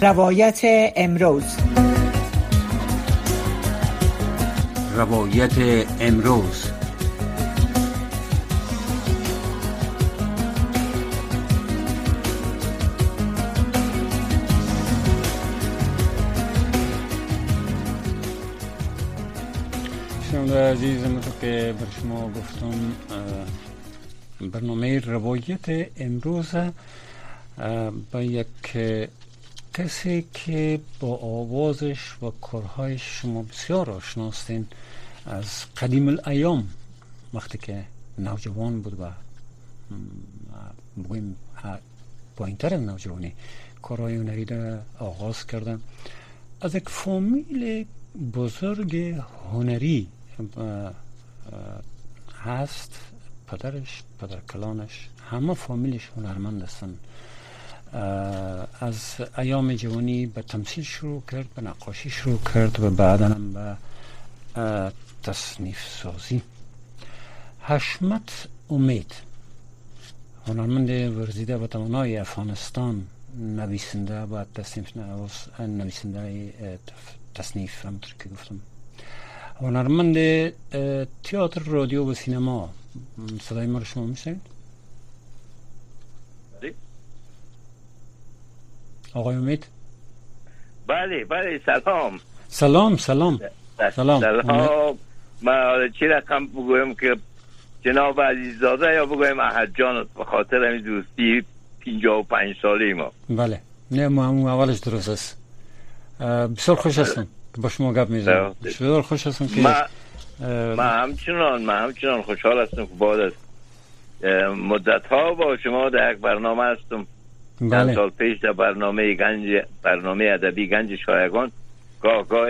روایت امروز. روایت امروز. شنونده عزیز تو که بر شما گفتم برنامه روایت امروز با یک کسی که با آوازش و کارهایش شما بسیار آشناستین از قدیم الایام وقتی که نوجوان بود و بگویم پایینتر از نوجوانی کارهای هنری را آغاز کردن. از یک فامیل بزرگ هنری هست. پدرش پدر کلانش همه فامیلش هنرمند هستن. از ایام جوانی به تمثیل شروع کرد به نقاشی شروع کرد و بعدا هم به تصنیف سازی. حشمت امید هنرمند ورزیده و توانای افغانستان نویسنده و تصنیف نویسنده تصنیف همطور که گفتم. هنرمند تئاتر رادیو و سینما. صدای ما رو شما میشنید آقای امید؟ بله بله سلام. سلام سلام. سلام. سلام. من چی رقم بگویم که جناب عزیزاده یا بگویم احد جان به خاطر این دوستی پینجا و پنج ساله ما بله. نه ما همون اولش درست است. بسیار خوش هستم. که با شما گپ می‌زنم. بسیار خوش هستم که ما همچنان ما همچنان خوشحال هستم که بعد از مدت ها با شما در یک برنامه هستم. بله. سال پیش در برنامه گنج برنامه ادبی گنج شایگان گاه گاه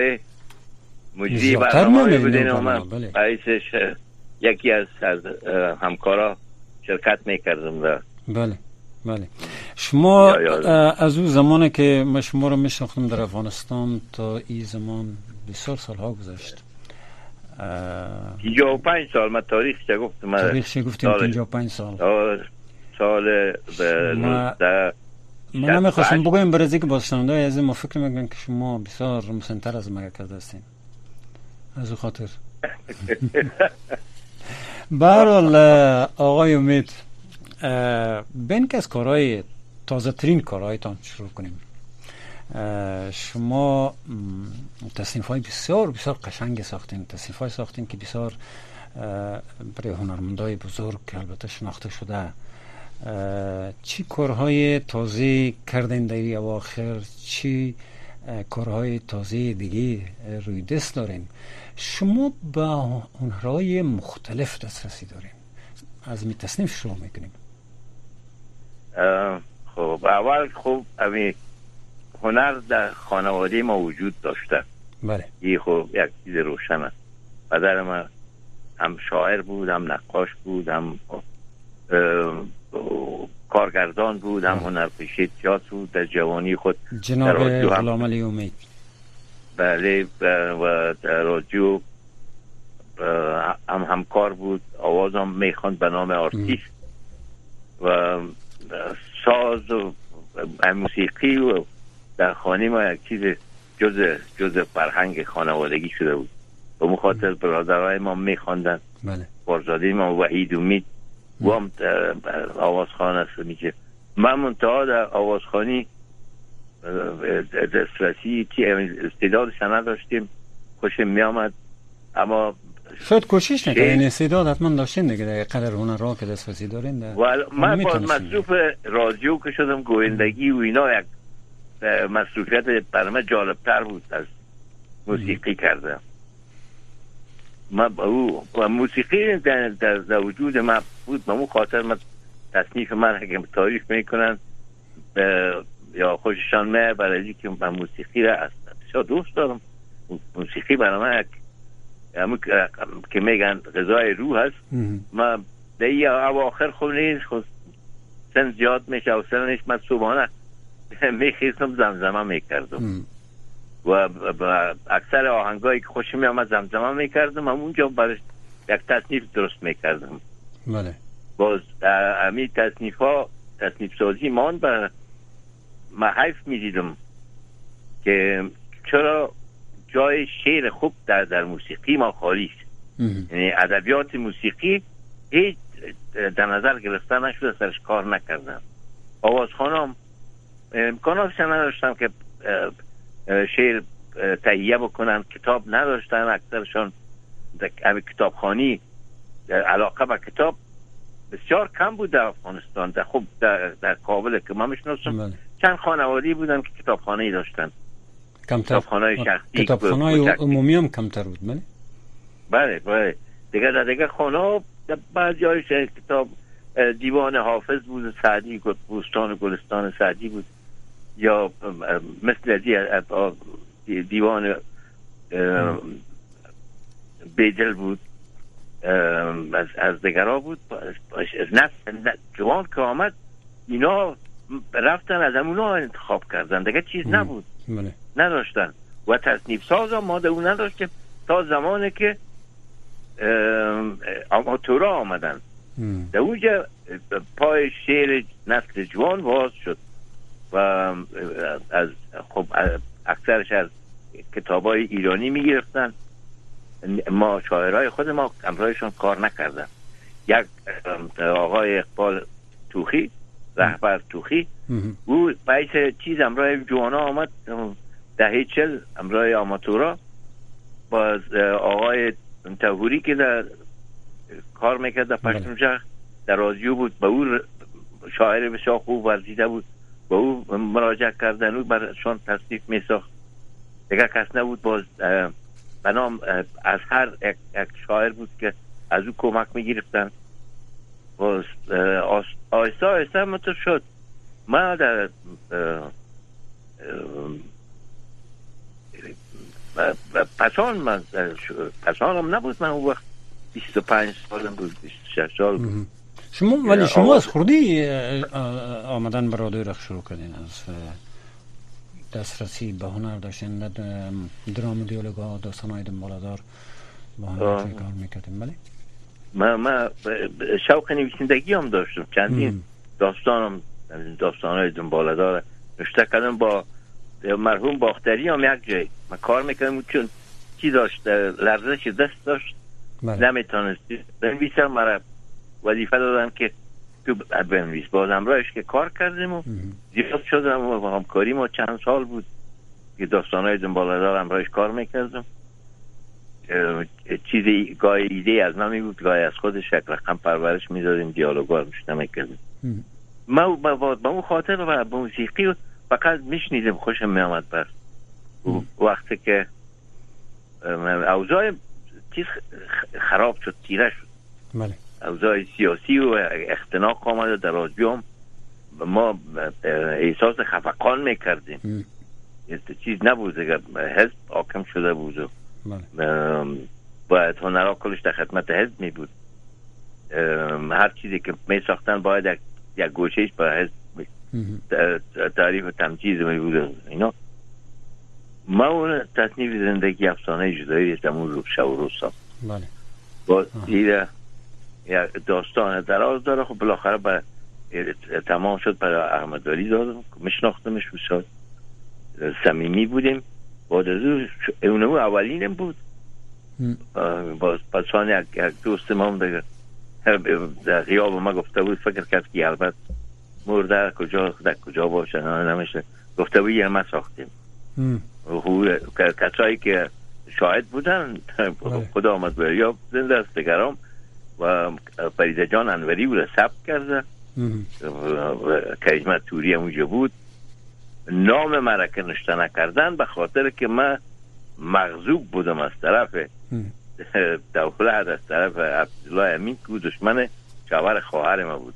مجری برنامه بودین من رئیسش یکی از, از همکارا شرکت می‌کردم در بله بله. شما از اون زمانی که ما شما رو میشناختم در افغانستان تا این زمان بسیار سالها گذشت. پنج سال من تاریخ چه گفتم؟ تاریخ چه گفتیم؟ پنج سال. سال من نمی‌خواستم بگویم برای که باشنده از ما فکر می‌کنم که شما بسیار مسنتر از ما کرده هستین. از او خاطر. برحال آقای امید بین که از کارهای تازه ترین کارهایتان شروع کنیم. شما تصنیف های بسیار بسیار قشنگ ساختین. تصنیف های ساختین که بسیار برای هنرمندای بزرگ که البته شناخته شده چی کارهای تازه کردین در اواخر؟ چی کارهای تازه دیگه روی دست دارین؟ شما با هنرهای مختلف دسترسی دارین. از می تصنیف شروع می‌کنیم. خب اول خب امی هنر در خانواده ما وجود داشته. بله. این خب یک چیز روشن است. پدر ما هم شاعر بود هم نقاش بود هم کارگردان بود هم هنرپیشه تیاتر بود در جوانی خود جناب غلام علی امید بله و در رادیو هم همکار بود آوازم می‌خواند به نام آرتیست. و ساز و موسیقی و در خانه ما یک چیز جز جز فرهنگ خانوادگی شده بود. به مخاطر برادرهای ما میخواندن. بله. بارزاده ما وحید امید هم آوازخان است میگه. من منتها در آوازخانی دسترسی استعدادش نداشتیم خوشم میامد اما شاید کوشش نکنید این استعداد حتما داشتین دیگه. در قدر هنر را که دسترسی دارین من با مصروف رادیو که شدم گویندگی و اینا یک مصروفیت برای جالبتر بود از موسیقی کردم ما او موسیقی در, در, وجود ما بود. به اون خاطر من تصنیف من که تاریخ می‌کنن یا خوششان میه برای که من موسیقی را از بسیار دوست دارم. موسیقی برای من که میگن غذای روح هست. ما در این اواخر خوب نیست. خود سن زیاد میشه و سنش من صبحانه میخیستم زمزمه می‌کردم. و اکثر آهنگایی که خوش می آمد زمزمه می‌کردم. هم اونجا برش یک تصنیف درست می‌کردم. بله. باز امی تصنیف ها تصنیف سازی مان به محیف می‌دیدم که چرا جای شعر خوب در, در موسیقی ما خالی است. یعنی ادبیات موسیقی هیچ در نظر گرفته نشده سرش کار نکردن آواز خانم امکاناتش نداشتن که شعر تهیه بکنن. کتاب نداشتن. اکثرشان کتابخانی علاقه به کتاب بسیار کم بود در افغانستان. در خوب در, در کابل که ما می‌شناسم بله. چند خانوادی بودن که کتابخانه داشتن. کمتر. کتابخانه شخصی کتابخانه عمومی هم کمتر بود بله؟ بله بله. دیگه در دیگه خانه بعد جایش کتاب دیوان حافظ بود سعدی بوستان گلستان سعدی بود. یا مثل دیوان بیدل بود از از دگرا بود از نسل جوان که آمد اینا رفتن از همونا انتخاب کردن. دیگه چیز نبود. بله. نداشتن. و تصنیف ساز هم ماده اون نداشت تا زمانی که آماتورا آمدن. در اونجا پای شعر نسل جوان باز شد. و از خب اکثرش از کتاب های ایرانی می‌گرفتن. ما شاعرای خود ما امرایشون کار نکردن. یک آقای اقبال توخی رهبر توخی او باعث چیز امرای جوانا آمد. دهه چل امرای آماتورا. با آقای تهوری که در کار می‌کرد در پشتونجه در رادیو بود. به او شاعر بسیار خوب ورزیده بود. به او مراجعه کردن او برشان تصدیق میساخت. دیگه کس نبود باز بنام از هر یک شاعر بود که از او کمک می‌گرفتن باز آیسته آیسته متو شد. ما در پسان من پسان هم نبود. من اون وقت 25 سالم بود 26 سال بود. شما ولی شما از خوردی آمدن به رادیو شروع کردین. از دسترسی به هنر داشتین درام دیالوگا داستان های دنبالدار با هنر کار می‌کردیم بله. ما ما شوق نویسندگی هم داشتم. چندین داستانم داستان های دنبالدار نشته کردم با مرحوم باختری هم یک جای. ما کار می‌کردم چون چی داشت؟ لرزش دست داشت. بله. نمی‌تونستی بنویسم مرا وظیفه دادم که تو بنویس. باز همراهش که کار کردیم و زیاد شدم و همکاری ما چند سال بود. که داستان های دنبالدار همراهش کار می‌کردم. چیزی گای ایده از من بود گای از خودش یک رقم پرورش می‌دادیم دیالوگا رو می‌کردیم ما با اون خاطر و با موسیقی فقط میشنیدیم خوشم میامد بر. وقتی که اوضاع چیز خراب شد تیره شد. بله. اوضاع سیاسی و اختناق آمده در رادیوم ما احساس خفقان می‌کردیم. چیز نبود. اگر حزب حاکم شده بود و بله. باید هنرها کلش در خدمت حزب می بود هر چیزی که می ساختن باید یک, گوشهش با حزب تعریف و تمجیز می بود. اینا. ما اون تصنیف زندگی افسانه جدایی اون رو شب و روز بله. با داستان دراز داره. خب بالاخره با تمام شد برای احمداری دادم میشناختمش بسیار سمیمی بودیم. بعد از اون اولینم بود. باز پسان یک, دوست ما دیگه. در غیاب ما گفته بود فکر کرد که البته مرده کجا در کجا باشه نمیشه. گفته بود یه ما ساختیم. کسایی که شاهد بودن بله. خدا آمد بریا زنده است و فریده جان انوری او را ثبت کرده. کریجمت توری اونجا بود. نام مرا که نشته نکردن به خاطر که من مغزوب بودم از طرف دولت از طرف عبدالله امین که دشمن شوهر خواهر ما بود.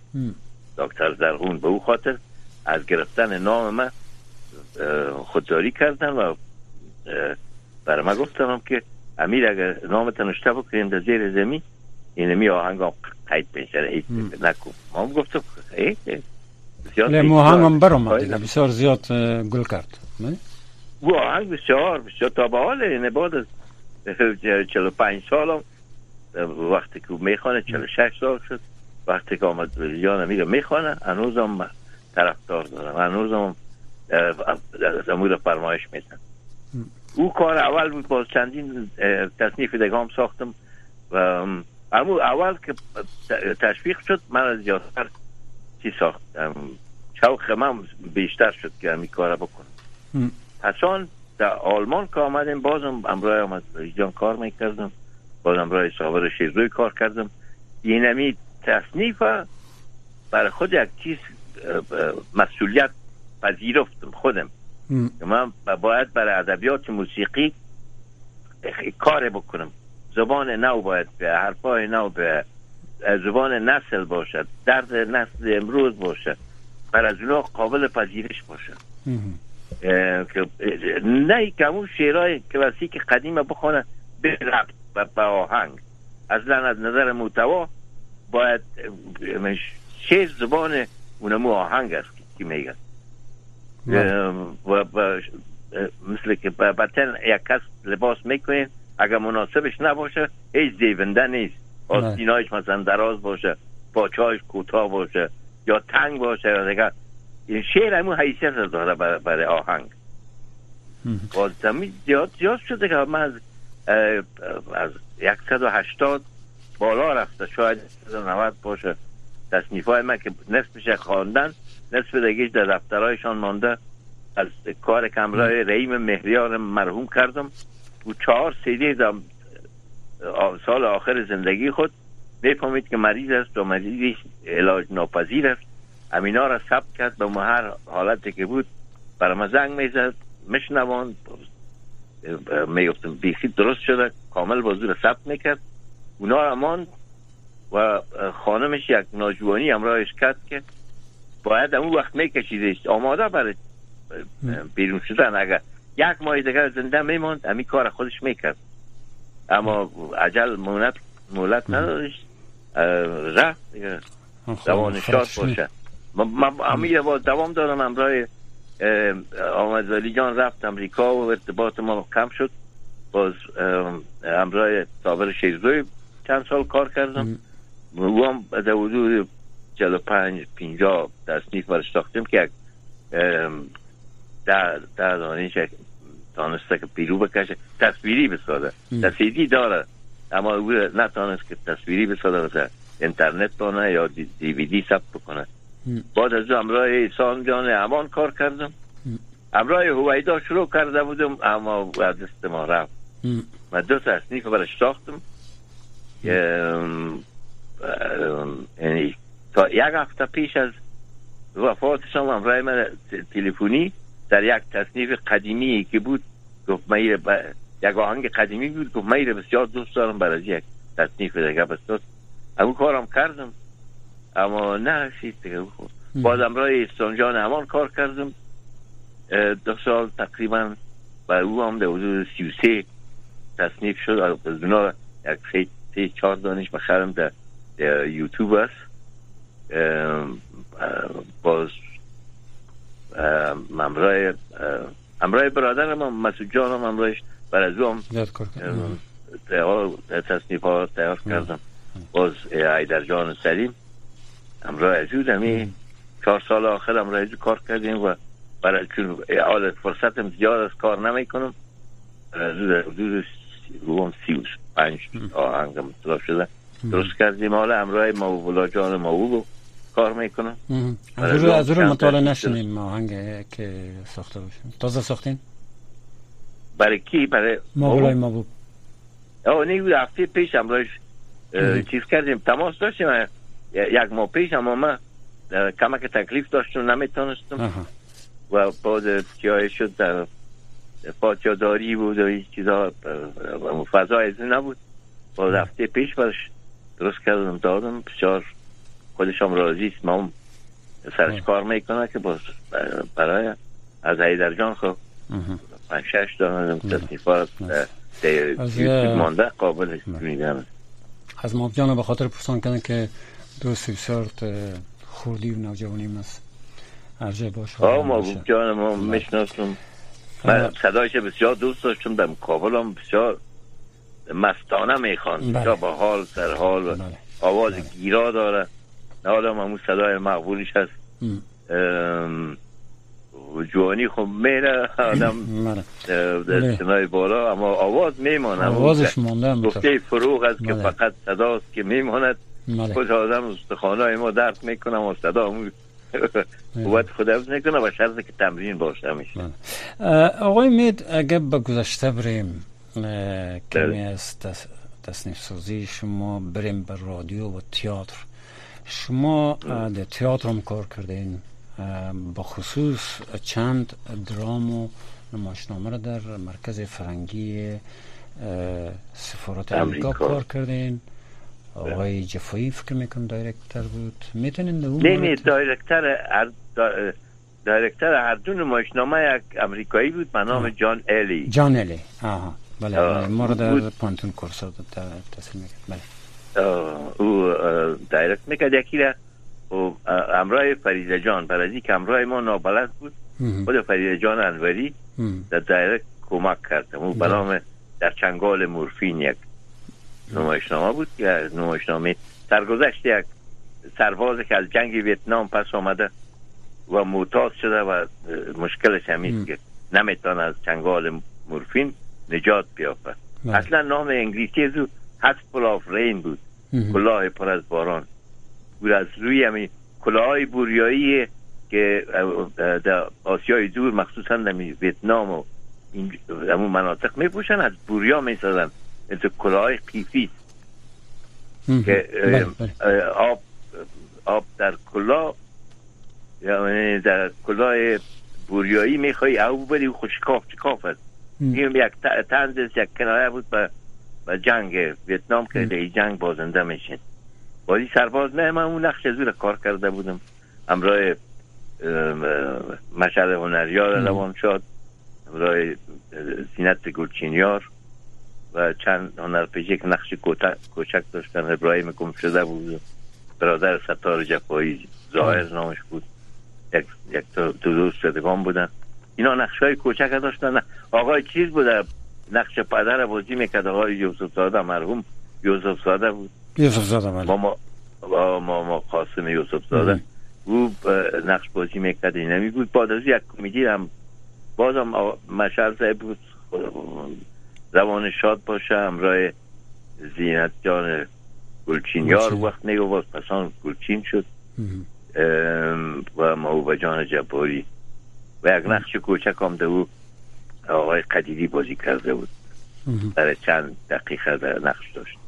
دکتر زرغون به او خاطر از گرفتن نام من خودداری کردن و برای من گفتم که امیر اگر نام تنشته بکنیم در زیر زمین این می آهنگ هم قید بشه هیچ نکن ما هم گفتم مو آهنگ هم برام بسیار زیاد گل کرد آهنگ بسیار بسیار تا به حال اینه بعد از چلو پنج سال هم وقتی که می‌خوانه چلو شش سال شد وقتی که آمد جان میگه می‌خوانه هنوز هم طرفدار دارم هنوز هم از امور فرمایش میدن او کار اول بود باز چندین تصنیف دگام ساختم و امو اول که تشویق شد من از زیادتر چی ساختم؟ شوق من بیشتر شد که همی کار بکنم. حسان در آلمان که آمدیم بازم امرای آمد جان کار می‌کردم. باز امرای صابر شیرزوی کار کردم. اینمی تصنیف برای خود یک چیز مسئولیت پذیرفتم خودم. من باید برای ادبیات موسیقی کار بکنم. زبان نو باید به حرفای نو به زبان نسل باشد درد نسل امروز باشد بر از اونا قابل پذیرش باشد. نه که همون شعرهای کلاسیک قدیم بخونه به ربط و به آهنگ. اصلا از نظر محتوا باید شعر زبان اونمو آهنگ است که میگن. و مثل که بطن یک کس لباس می‌کنین اگر مناسبش نباشه هیچ زیونده نیست. آستینایش مثلا دراز باشه پاچایش کوتاه باشه یا تنگ باشه یا دیگر این شعر همون حیثیت داره برای آهنگ. باز زیاد زیاد شده که من از از 180 بالا رفته. شاید 90 باشه. تصنیف های من که نصفش خواندن نصف دیگه در دفترهایشان مانده. از کار کمرای رحیم مهریار مرحوم کردم. و چهار سیدی سال آخر زندگی خود می‌فهمید که مریض است و مریضی علاج ناپذیر است. امینا را ثبت کرد به هر حالتی که بود. برای ما زنگ می‌زد مشنوان می‌گفتم بیخی درست شده. کامل بازو را ثبت می‌کرد. اونا را ماند و خانمش یک ناجوانی همراهش کرد که باید اون وقت میکشیدش. آماده برای بیرون شدن. اگر یک ماه دیگر زنده میماند. امی کار خودش می‌کرد. اما عجل مولت مولت ندادش رفت دوان شاد باشه. امی دوام دارم امرای آمد ولی جان رفت امریکا و ارتباط ما کم شد. باز امرای صابر شیرزوی چند سال کار کردم. او هم در حدود چلو پنج پینجا تصنیف برش ساختیم که یک در در دانش تانسته که پیرو بکشه. تصویری بساده تصویری داره. اما او نتانست که تصویری بساده و اینترنت بانه یا دی وی دی ثبت بکنه. بعد از امرای ایسان جان امان کار کردم. امرای هویدا شروع کرده بودم اما از دست ما رفت. من دو تصنیف برش ساختم. یعنی تا یک هفته پیش از وفاتشان امرای من تلفنی در یک تصنیف قدیمی که بود گفت من یک آهنگ قدیمی بود گفت من بسیار دوست دارم برای یک تصنیف دیگه بستاد همون کارم کردم. اما نرسید دیگه باز امرای استانجان همان کار کردم. دو سال تقریبا و او هم در حدود سی و سه تصنیف شد. از اونا یک سه چهار دانش بخرم در, در یوتیوب است. باز امرای امرای برادر ما مسعود جان هم امرایش بر از هم تصنیف ها تیار کردم. باز ایدر جان سلیم امرای عزیز همی چهار سال آخر امرای عزیز کار کردیم و برای چون حالت فرصتم زیاد از کار نمی کنم حدود سی و پنج آهنگم اطلاف شده. درست کردیم. حالا امرای بلا جان ما و کار می‌کنم. از رو از رو مطالعه نشنیم آهنگ که ساخته باشیم. تازه ساختین؟ برای کی؟ برای ما بلای ما بود. او نیو هفته پیش امرایش چیز کردیم. تماس داشتیم یک ماه پیش اما من کمک تکلیف داشتم نمی‌تونستم. و بعد جای شد در پاچاداری بود و هیچ چیزا فضا از نبود. با هفته پیش برش درست کردم دادم بسیار خودشم راضی است. ما سرش کار می‌کنه که باز برای از در جان خب. پنج شش دارم تصنیفات مانده قابل میدم از ما جان به خاطر پرسان کنه که دوست بسیار خوردی و نوجوانی است ارجه باش آه ما جان ما می‌شناسم. من صدایش بسیار دوست داشتم در مقابل هم بسیار مستانه می‌خوان بسیار با حال سر حال و آواز گیرا داره. حالا همون صدای مقبولش هست. جوانی خب میره آدم در سنای بالا اما آواز میمانه آوازش مونده گفته فروغ است که فقط صداست که میماند. خود آدم استخانه ما درد می‌کنم و صدا قوت خود نکنه و شرط که تمرین باشه میشه آقای مید اگه به گذشته بریم کمی از تصنیف سازی شما بریم به رادیو و تیاتر شما در تیاتر هم کار کردین با خصوص چند درام و نمایشنامه را در مرکز فرنگی سفارت امریکا کار کردین. آقای جفایی فکر می‌کنم دایرکتر بود. می‌تونین در اون نه دایرکتر دایرکتر هر دو نمایشنامه یک امریکایی بود به نام جان الی. جان الی. آها. بله ما رو در پانتون کورسا می‌کرد. بله. او دایرکت می‌کرد. یکی را امرای فریده جان برای که امرای ما نابلد بود خود فریده جان انوری در دایرکت کمک کرد. او برام در چنگال مورفین یک نمایشنامه بود که نمایشنامه سرگذشت یک سرباز که از جنگ ویتنام پس آمده و معتاد شده و مشکلش همین که نمیتون از چنگال مورفین نجات بیافت. بله. اصلا نام انگلیسی از او هسپل آف رین بود. کلاه پر از باران. بود از روی همین کلاه بوریایی که در آسیای دور مخصوصا در ویتنام و همون مناطق می پوشن از بوریا می سازن مثل کلاه قیفی. که بله، بله. آب آب در کلاه یعنی در کلاه بوریایی می‌خوای او بری خوشکاف چکاف است یک تنز یک کنایه بود به جنگ ویتنام که در جنگ بازنده میشین. بازی سرباز نه من اون نقش زور کار کرده بودم. امرای مشهد هنریار روان شد امرای سینت گلچینیار و چند هنرپیشه که نقش کوچک داشتن ابراهیم گم شده بود. برادر ستار جفایی ظاهر نامش بود. یک, یک تو دوست بودن. اینا نقش های کوچک داشتن. آقای چیز بوده؟ نقش پدر بازی می‌کرد. آقای یوسف زاده مرحوم یوسف زاده بود. یوسف زاده بله. ما ما ما, ما قاسم یوسف زاده. او نقش بازی می‌کرد. این نمی بود. بعد از یک کمیدی هم بازم مشهر بود. زمان شاد باشه همراه زینت جان گلچین. یار وقت نگو باز پسان گلچین شد. و موبا جان جباری. و یک نقش کوچک هم او. آقای قدیدی بازی کرده بود. برای چند دقیقه در نقش داشت.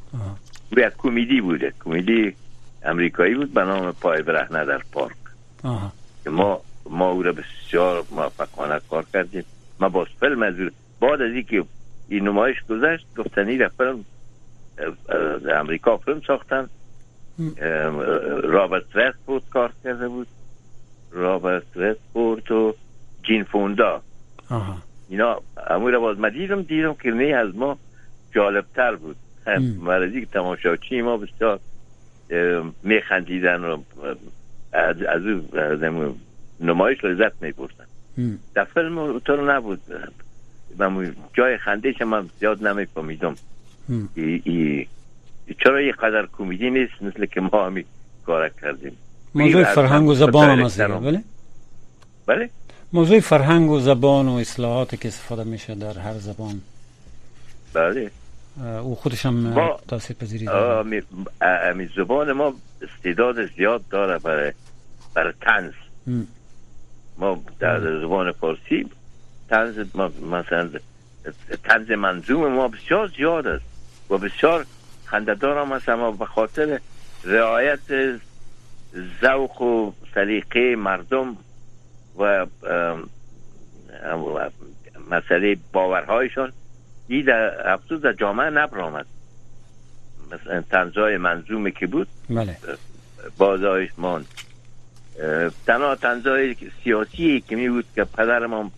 یک کمیدی بوده کمیدی امریکایی بود به نام پای برهنه در پارک. ما ما او را بسیار موفقانه کار کردیم. ما باز فیلم از بعد از اینکه این نمایش گذشت گفتنی در فیلم امریکا فیلم ساختن. رابرت بود کار کرده بود. رابرت بود و جین فوندا. اینا همون رو باز دیدم دیدم که نه از ما جالبتر بود. مرزی که تماشاچی ما بسیار میخندیدن و از, از نمایش لذت میبردن. در فیلم تو نبود. من جای خندهش من زیاد نمیفهمیدم. ای, ای چرا یه قدر کمدی نیست مثل که ما همی کار کردیم. موضوع فرهنگ و زبان هم بله؟ بله؟ موضوع فرهنگ و زبان و اصلاحاتی که استفاده میشه در هر زبان. بله. او خودش هم تاثیر پذیری داره. امی زبان ما استعداد زیاد داره برای برای تنز ما در زبان فارسی تنز مثلا تنز منظوم ما بسیار زیاد است و بسیار خنددار هم است اما به خاطر رعایت ذوق و سلیقه مردم و مسئله باورهایشان این در افسوس در جامعه نبرامد مثلا تنزای منظومه که بود بله. بازایش ماند. تنها تنزای سیاسی که می بود که پدرم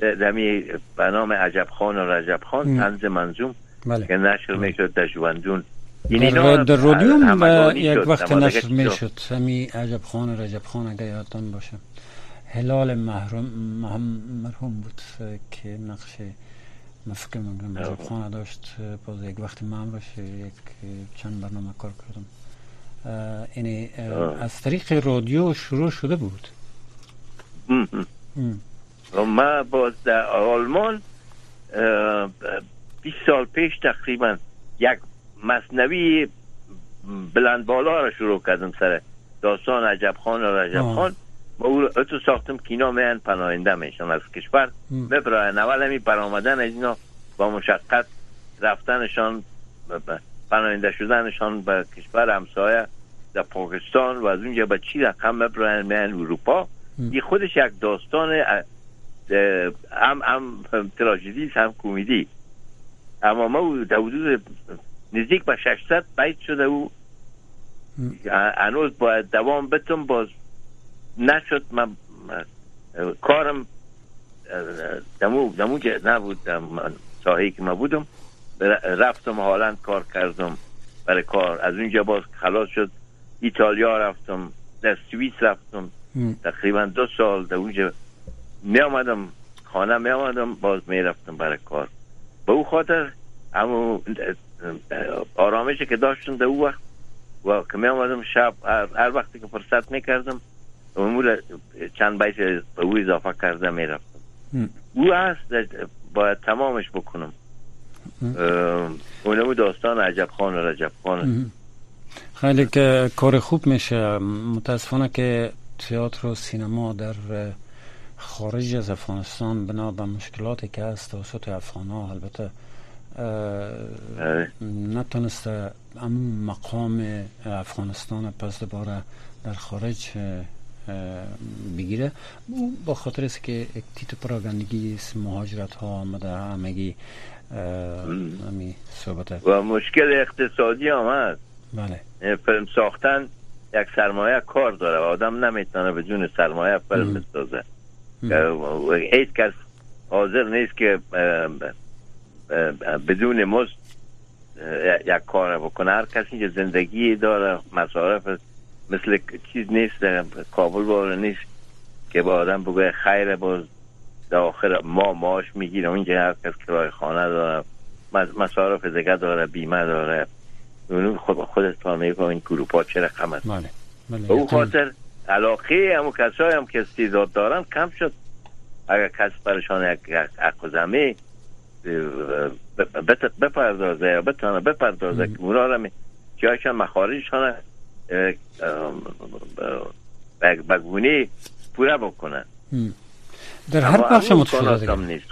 دمی به نام عجب خان و رجب خان تنز منظوم بله. که نشر می شد در جواندون در, در رادیوم یک وقت نشر می شد همی عجب خان و رجب خان اگر یادتان باشه. هلال محروم مرحوم بود که نقش من فکر می‌کنم خانه داشت باز یک وقتی من باشه یک چند برنامه کار کردم. یعنی از طریق رادیو شروع شده بود. ما باز در آلمان 20 سال پیش تقریبا یک مصنوی بلند بالا را شروع کردم سر داستان عجب خان و رجب خان. ما او تو ساختم که اینا میان پناهنده میشن از کشور ببراین اول همی برآمدن از اینا با مشقت رفتنشان پناهنده شدنشان به کشور همسایه در پاکستان و از اونجا به چی رقم ببراین میان اروپا. این خودش یک داستان هم, هم تراژدی هم کمدی. اما ما در حدود نزدیک به 600 بیت شده او. هنوز باید دوام بتم باز نشد. من کارم دمو دمو نبود ساحه که ما بودم رفتم هالند کار کردم برای کار. از اونجا باز خلاص شد. ایتالیا رفتم در سوئیس رفتم. تقریبا دو سال در اونجا می آمدم خانه می آمدم باز می رفتم برای کار. به او خاطر اما آرامشی که داشتم در او وقت و که می آمدم شب هر وقتی که فرصت می کردم امور چند بیت به او اضافه کرده می رفتم او هست باید تمامش بکنم. اونمو داستان عجب خان و رجب خان خیلی که کار خوب میشه. متاسفانه که تئاتر و سینما در خارج از افغانستان بنا به مشکلاتی که هست توسط افغان ها البته نتونسته امون مقام افغانستان پس دوباره در خارج بگیره با خاطر است که تیت پراگندگی مهاجرت ها آمده همگی همی صحبت. و مشکل اقتصادی هم هست. بله. فیلم ساختن یک سرمایه کار داره. و آدم نمی‌تونه بدون سرمایه فیلم بسازه. هیچ کس حاضر نیست که بدون مزد یک کار بکنه. هر کسی که زندگی داره مصارف مثل چیز نیست کابل باره نیست که با آدم بگه خیر باز در آخر ما ماش می‌گیره. اونجا هر کس کرای خانه داره مصارف دیگه داره بیمه داره. اونو خود خودت فهمی که این گروپا چه رقم است؟ بله. به او خاطر علاقه همون کسایی هم که استعداد دارن کم شد. اگر کس برشان یک اقزمه بپردازه یا بتانه بپردازه که اونا را جایشان مخارجشان بگونه پوره بکنن. در هر بخش متفاوت نیست.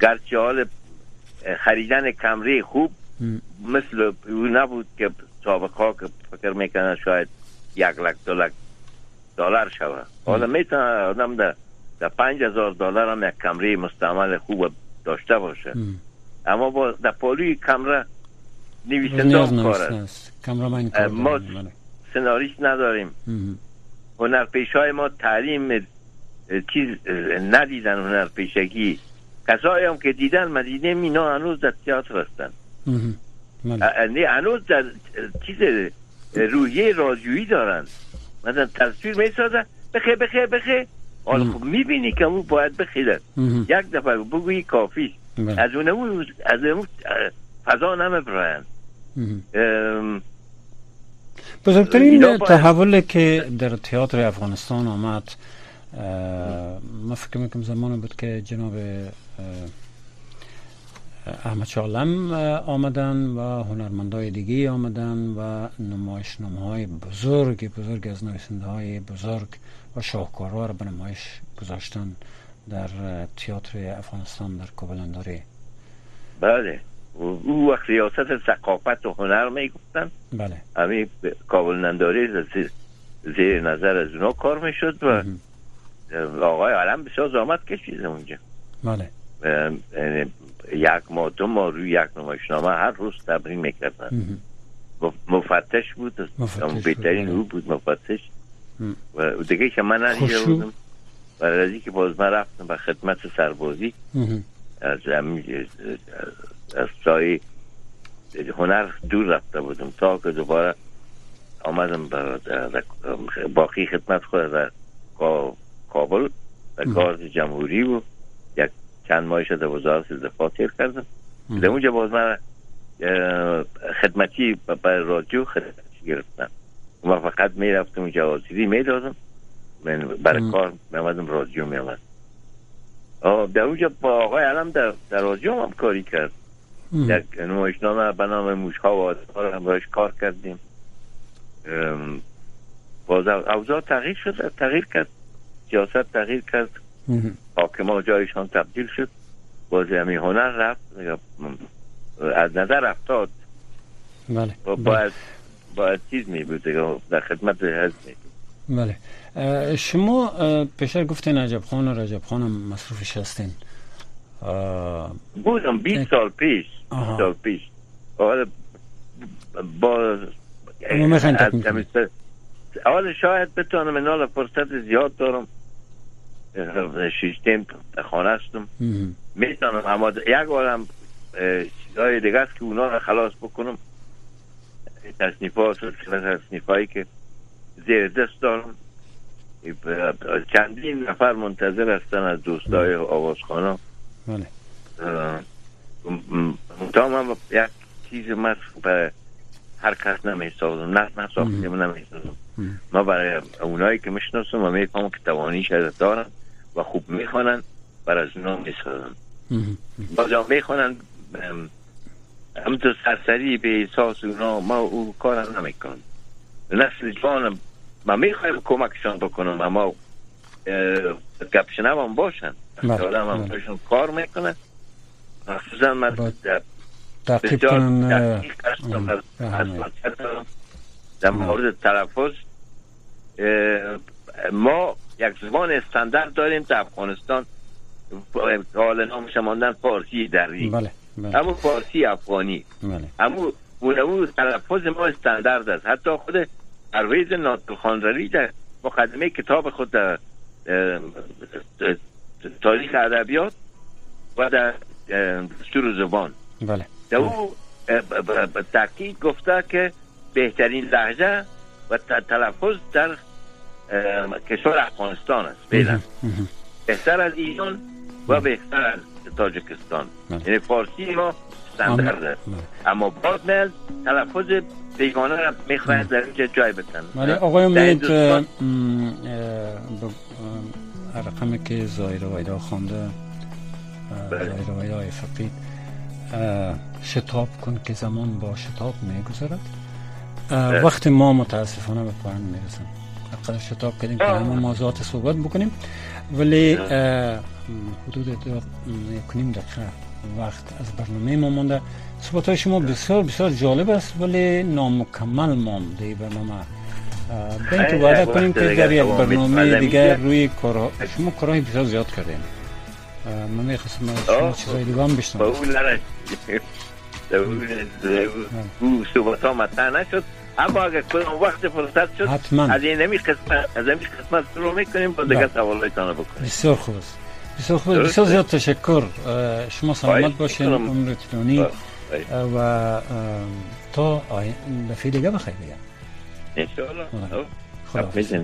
گرچه حال خریدن کمری خوب مثل او نبود که سابقا که فکر می‌کنن شاید یک لک دو لک دلار شوه حالا می‌تونه آدم در در پنج هزار دلار هم یک کمری مستعمل خوب داشته باشه. اما با در پالوی کمره نویسنده هم کار است. ما سناریست نداریم. هنرپیش های ما تعلیم چیز ندیدن هنر پیشگی کسایی هم که دیدن من دیدم اینا هنوز در تیاتر هستن. هنوز در چیز روحیه رادیویی دارن. مثلا تصویر می سازن بخی بخی بخی حالا خب می‌بینی که اون باید بخیده یک دفعه بگویی کافی. از اون از اون فضا نمه بزرگترین تحول که در تئاتر افغانستان آمد ما فکر می‌کنم زمان بود که جناب احمد شالم آمدن و هنرمندای دیگه آمدن و نمایش های بزرگ بزرگ از نویسنده های بزرگ و شاهکارها را به نمایش گذاشتن در تئاتر افغانستان در کوبلنداری بله. او وقت ریاست ثقافت و هنر می گفتن بله. همین کابل ننداری زیر نظر از اونا کار می شد و آقای علم بسیار زامت کشیده اونجا. بله. یک ماه دو ماه روی یک نمایشنامه هر روز تبرین می‌کردن. مفتش بود. بهترین او بود مفتش. و دیگه که من ندیده بودم. برای که باز من رفتم به خدمت سربازی از از سای هنر دور رفته بودم تا که دوباره آمدم باقی خدمت خود در کابل در گارد جمهوری و یک چند ماه شده وزارت دفاع تیر کردم. در اونجا باز من خدمتی برای رادیو خدمتی گرفتم. من فقط می رفتم اونجا آزیدی می دادم. برای کار میامدم رادیو میامد در اونجا با آقای علم در, در رادیو هم کاری کرد. یک نمایشنامه به نام موشها و هم باش کار کردیم. باز اوضاع تغییر شد تغییر کرد. سیاست تغییر کرد. حاکم جایشان تبدیل شد. باز همین هنر رفت از نظر افتاد بله باید باید چیز می بود در خدمت هست می بله. شما پیشتر گفتین عجب خان و رجب خان هم مصروفش هستین بودم 20 سال پیش 20 سال پیش. با حالا شاید بتونم این فرصت زیاد دارم. شیشتیم خانه هستم. می‌تونم اما یک بارم چیزهای دیگه است که اونا رو خلاص بکنم. تصنیف ها تصنیف هایی که زیر دست دارم. چندین نفر منتظر هستن از دوستای آوازخانه بله. هم یک چیز من برای هر کس نمیستازم نه نه ساختیم نمیستازم ما برای اونایی که می‌شناسم و می‌فهمم که توانیش از دارن و خوب می‌خوانن برای از اونا می‌سازم. بازم می‌خوانن همونطور سرسری به احساس اونا ما او کار نمی‌کنم نسل جوانم من می‌خوایم کمکشان بکنم اما گپشنم هم باشن. آدم هم باشن کار می‌کنن مخصوصا من تقیب کنن در مورد تلفظ ما یک زبان استاندارد داریم در افغانستان. حال نامش ماندن فارسی دری بله بله. اما فارسی افغانی. بله. اما اون تلفظ ما استاندارد است. حتی خود پرویز ناطق خانروی در مقدمه کتاب خود در تاریخ ادبیات و در دستور زبان. بله. در او تحقیق گفته که بهترین لحجه و تلفظ در کشور افغانستان است فعلا. بهتر از ایران و بهتر از تاجکستان. یعنی فارسی ما استاندارد اما باز تلفظ بیگانه را می‌خواهد در اینجا جای بتن. ولی آقای امید رقمی که زایر ویدا خونده زایر ویدا فقید. شتاب کن که زمان با شتاب میگذرد. وقت ما متاسفانه به پایان می‌رسن اقل شتاب کردیم که همه موضوعات صحبت بکنیم. ولی حدود کنیم دقیقه وقت از برنامه ما مونده. صحبت های شما بسیار بسیار جالب است ولی نامکمل مانده برنامه به این تو وعده کنیم که در یک برنامه دیگه روی کار شما کارهای بسیار زیاد کردیم من می‌خواستم شما چیزای دیگه هم بشنم او صحبت ها مطرح نشد. اما اگر کنم وقت فرصت شد حتما. از این نمی قسمت از این قسمت شروع می‌کنیم با دیگه سوالایتان بکنیم. بسیار خوب بسیار خوب. بسیار زیاد تشکر. شما سلامت باشین. عمر طولانی و تا دفعه دیگه بخیر بگم انشاءالله خدا